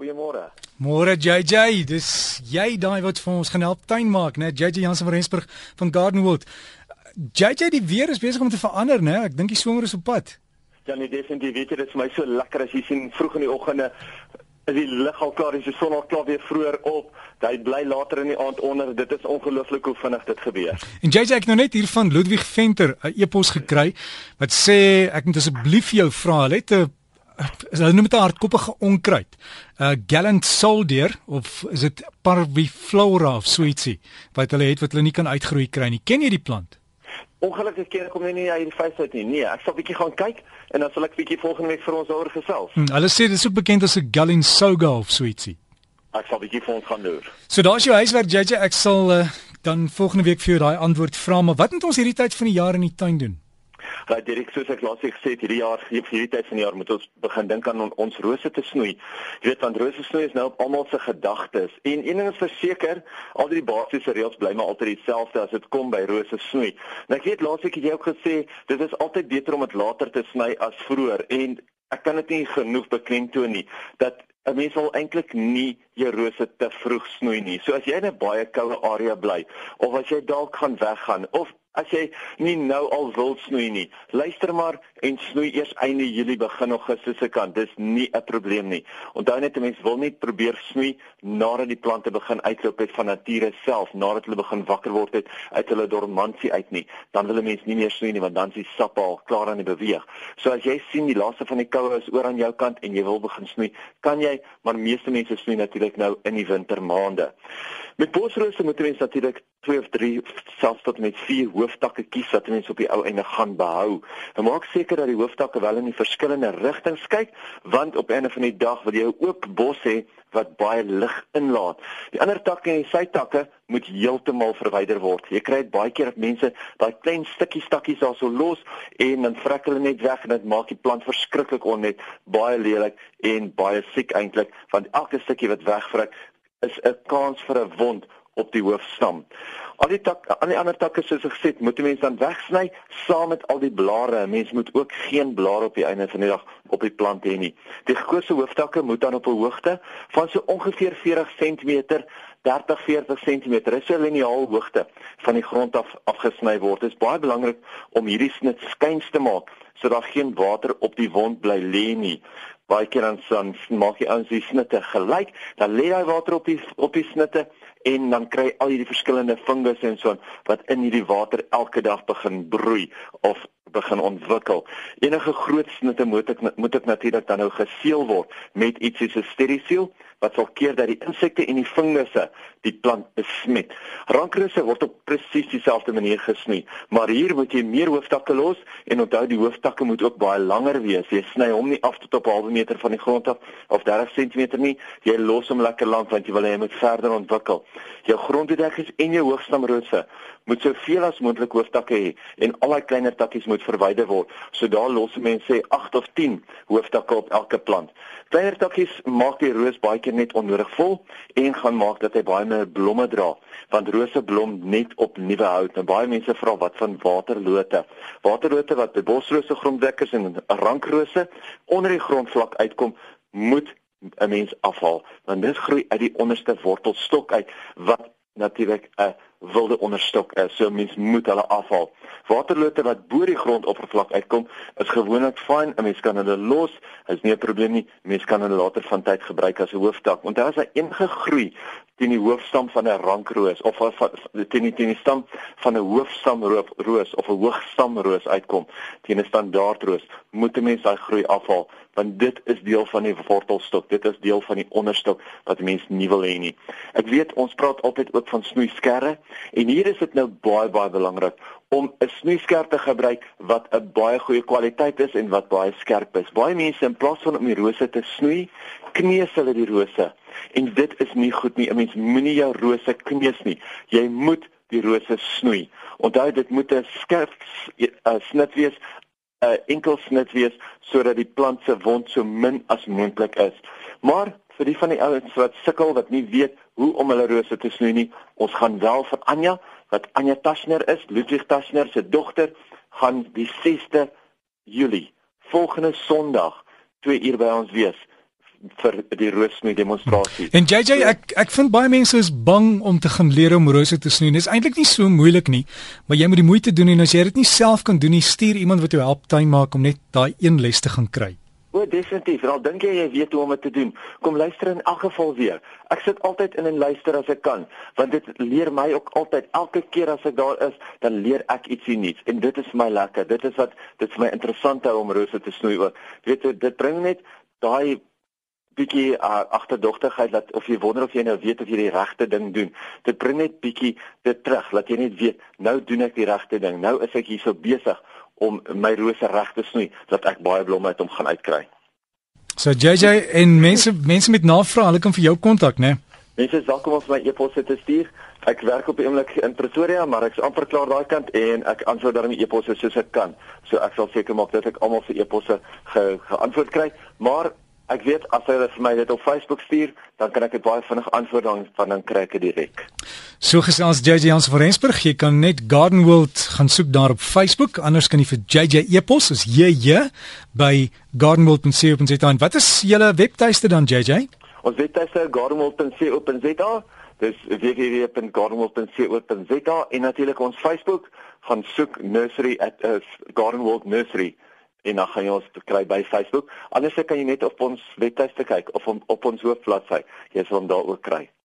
Goeiemôre. Môre JJ, dis jy daai wat vir ons gaan help tuin maak, né? JJ Jansen van Rensburg van Gardenwold. JJ, die weer is besig om te verander, né? Ek dink die somer is op pad. Ja, nee, definitief. Weet jy, dit is vir my so lekker as jy sien vroeg in die oggende is die lig al klaar, die son al klaar weer vroeër op. Hy bly later in die aand onder. Dit is ongelooflik hoe vinnig dit gebeur. En JJ, ek nou net hier van Ludwig Venter 'n e-pos gekry wat sê ek moet asseblief jou vra, hulle het 'n is hulle noem dit 'n hardkoppige onkruid. uh, Gallant soldier of is dit parviflora of sweetie wat hulle het wat hulle nie kan uitgroei kry nie. Ken jy die plant? Ongelukkig ken ek hom nie uit die face uit nie. Nee, ek sal bietjie gaan kyk en dan sal ek bietjie volgende week vir ons oor gesels. Hmm, hulle sê dit is ook bekend as 'n Galinsoga of sweetie. Ek sal bietjie vir ons gaan doen. So daar's jou huiswerk JJ, ek sal uh, dan volgende week vir jou daai antwoord vra, maar wat moet ons hierdie tyd van die jaar in die tuin doen? Dat direk soos ek laas gesê het, hierdie jaar, hierdie tyd van die jaar moet ons begin dink aan on, ons rose te snoei. Jy weet want rose snoei is nou op almal se gedagtes. En een ding is verseker, al die basiese reëls bly maar altyd dieselfde as dit kom by rose snoei. Nou ek weet laas ek het jy ook gesê, dit is altyd beter om dit later te sny as vroeër en ek kan dit nie genoeg beklemtoon nie dat 'n mens wil eintlik nie jou rose te vroeg snoei nie. So as jy in 'n baie koue area bly of as jy dalk gaan weggaan of As jy nie nou al wil snoei nie, luister maar en snoei eers einde Julie begin Augustus se kant. Dis nie 'n probleem nie. Onthou net 'n mens wil nie probeer snoei nadat die plante begin uitloop het van nature self, nadat hulle begin wakker word het uit hulle dormansie uit nie. Dan wil 'n mens nie meer snoei nie want dan is die sap al klaar aan die beweeg. So as jy sien die laaste van die koue is oor aan jou kant en jy wil begin snoei, kan jy, maar meeste mense snoei natuurlik nou in die wintermaande. Met bosrose moet mens natuurlik 2 of 3 selfs tot met 4 hooftakke kies wat mens op die ou einde gaan behou. En maak seker dat die hooftakke wel in die verskillende rigtings kyk, want op einde van die dag wil jy 'n oop bos hê wat baie lig inlaat. Die ander takke en die sytakke moet heeltemal verwyder word. Jy kry dit baie keer dat mense daai klein stukkies stakkies daarso los en dan vrek hulle net weg en dit maak die plant verskriklik onnet, baie lelik en baie siek eintlik, want elke stukkie wat wegvrek is 'n kans vir 'n wond op die hoofstam. Al die tak al die ander takke soos ek gesê, moet 'n mens dan wegsny saam met al die blare. 'n Mens moet ook geen blare op die einde van die dag op die plant hê nie. Die gekose hooftakke moet dan op 'n hoogte van so ongeveer 40 cm 30-40 cm is 'n liniaal hoogte van die grond af afgesny word. Dit is baie belangrik om hierdie snit skuins te maak sodat daar geen water op die wond bly lê nie baie keer dan maak jy ons die snitte gelyk, dan lê daai water op die op die snitte en dan kry al hierdie verskillende fungus en so wat in hierdie water elke dag begin broei of begin ontwikkel. Enige groot snitte moet ek moet ek natuurlik dan nou geseël word met iets soos 'n sterisiel wat sal keer dat die insekte en die fungusse die plant besmet. Rankrose word op presies dieselfde manier gesny, maar hier moet jy meer hooftakke los en onthou die hooftakke moet ook baie langer wees. Jy sny hom nie af tot op 'n halwe meter van die grond af of 30 cm nie. Jy los hom lekker lank want jy wil hê hy moet verder ontwikkel. Jou grondbedekkings en jou hoogstamrose moet soveel as moontlik hooftakke hê en al daai kleiner takkies moet verwyder word. So daar los mense 8 of 10 hooftakke op elke plant. Kleiner takkies maak die roos baie keer net onnodig vol en gaan maak dat hy baie meer blomme dra, want rose blom net op nuwe hout. Nou baie mense vra wat van waterlote. Waterlote wat by bosrose gronddekkers en rankrose onder die grondvlak uitkom, moet 'n mens afhaal want dit groei uit die onderste wortelstok uit wat natuurlik 'n wilde onderstok is. So mens moet hulle afhaal. Waterlote wat bo die grondoppervlak uitkom, is gewoonlik fyn. 'n Mens kan hulle los, is nie 'n probleem nie. Mens kan hulle later van tyd gebruik as 'n hooftak. Onthou as hy ingegroei teen die hoofstam van 'n rankroos of teen die teen die stam van 'n hoofstamroos of 'n hoogstamroos uitkom, teen 'n standaardroos, moet 'n mens daai groei afhaal want dit is deel van die wortelstok. Dit is deel van die onderstok wat mense nie wil hê nie. Ek weet ons praat altyd ook van snoeiskerre en hier is dit nou baie baie belangrik om 'n snoeiskerp te gebruik wat 'n baie goeie kwaliteit is en wat baie skerp is. Baie mense in plaas van om die rose te snoei, kneus hulle die rose. En dit is nie goed nie. 'n Mens moenie jou rose kneus nie. Jy moet die rose snoei. Onthou dit moet 'n skerp uh, snit wees, 'n uh, enkel snit wees sodat die plant se wond so min as moontlik is. Maar vir die van die ouens wat sukkel wat nie weet hoe om hulle rose te snoei nie, ons gaan wel vir Anja wat Anja Taschner is, Ludwig Taschner se dogter, gaan die 6de Julie volgende Sondag 2 uur by ons wees vir die roosnoei demonstrasie. En JJ ek ek vind baie mense is bang om te gaan leer om rose te snoei. Dit is eintlik nie so moeilik nie, maar jy moet die moeite doen en as jy dit nie self kan doen nie, stuur iemand wat jou help tuin maak om net daai een les te gaan kry. O, definitief. Al dink jy jy weet hoe om dit te doen, kom luister in elk geval weer. Ek sit altyd in en luister as ek kan, want dit leer my ook altyd. Elke keer as ek daar is, dan leer ek ietsie nuuts en dit is my lekker. Dit is wat dit vir my interessant hou om rose te snoei ook. Jy weet, dit bring net daai bietjie uh, agterdogtigheid dat of jy wonder of jy nou weet of jy die regte ding doen. Dit bring net bietjie dit terug, laat jy net weet, nou doen ek die regte ding. Nou is ek hierso besig om my rose reg te snoei dat ek baie blomme uit hom gaan uitkry. So JJ en mense mense met navrae, hulle kan vir jou kontak, né? Mense is welkom om my e-pos te stuur. Ek werk op die oomblik in Pretoria, maar ek's amper klaar daai kant en ek antwoord dan die e-posse soos ek kan. So ek sal seker maak dat ek almal se e-posse ge geantwoord kry, maar Ek weet as hulle vir my dit op Facebook stuur, dan kan ek dit baie vinnig antwoord dan van dan kry ek dit direk. So gesels JJ Jans van Rensburg, jy kan net Garden World gaan soek daar op Facebook, anders kan jy vir JJ e-pos, is JJ by gardenworld.co.za. Wat is julle webtuiste dan JJ? Ons webtuiste gardenworld.co.za. Dis www.gardenworld.co.za en natuurlik ons Facebook gaan soek nursery at uh, Garden World Nursery en dan gaan jy ons kry by Facebook. Anders kan jy net op ons webtuiste kyk of op, op ons hoofbladsy. Jy sal hom daar ook kry.